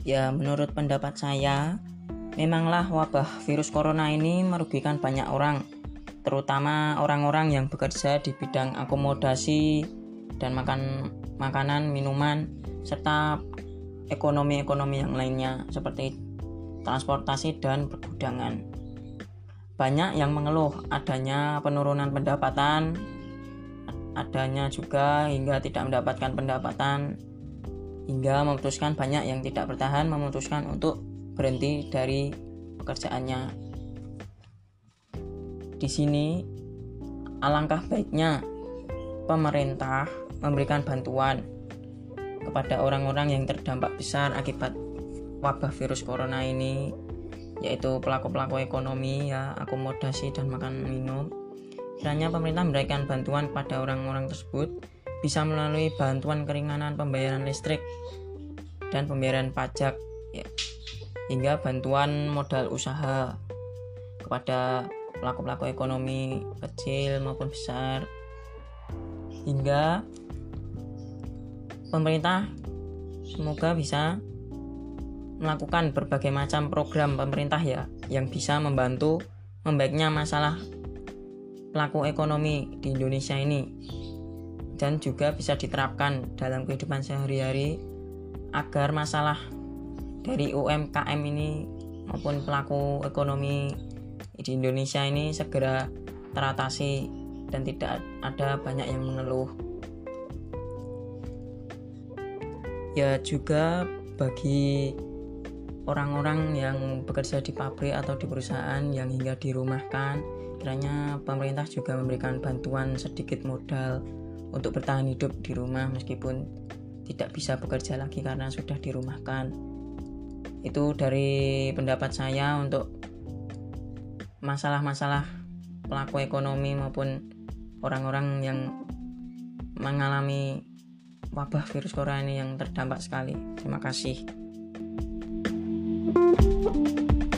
Ya, menurut pendapat saya, memanglah wabah virus corona ini merugikan banyak orang, terutama orang-orang yang bekerja di bidang akomodasi dan makan makanan, minuman, serta ekonomi-ekonomi yang lainnya seperti transportasi dan pergudangan. Banyak yang mengeluh adanya penurunan pendapatan, adanya juga hingga tidak mendapatkan pendapatan hingga memutuskan banyak yang tidak bertahan memutuskan untuk berhenti dari pekerjaannya. Di sini alangkah baiknya pemerintah memberikan bantuan kepada orang-orang yang terdampak besar akibat wabah virus corona ini yaitu pelaku-pelaku ekonomi ya akomodasi dan makan minum kiranya pemerintah memberikan bantuan kepada orang-orang tersebut bisa melalui bantuan keringanan pembayaran listrik dan pembayaran pajak ya, hingga bantuan modal usaha kepada pelaku-pelaku ekonomi kecil maupun besar. Hingga pemerintah semoga bisa melakukan berbagai macam program pemerintah ya yang bisa membantu membaiknya masalah pelaku ekonomi di Indonesia ini dan juga bisa diterapkan dalam kehidupan sehari-hari agar masalah dari UMKM ini maupun pelaku ekonomi di Indonesia ini segera teratasi dan tidak ada banyak yang mengeluh. Ya juga bagi orang-orang yang bekerja di pabrik atau di perusahaan yang hingga dirumahkan, kiranya pemerintah juga memberikan bantuan sedikit modal untuk bertahan hidup di rumah meskipun tidak bisa bekerja lagi karena sudah dirumahkan. Itu dari pendapat saya untuk masalah-masalah pelaku ekonomi maupun orang-orang yang mengalami wabah virus corona ini yang terdampak sekali. Terima kasih. thank you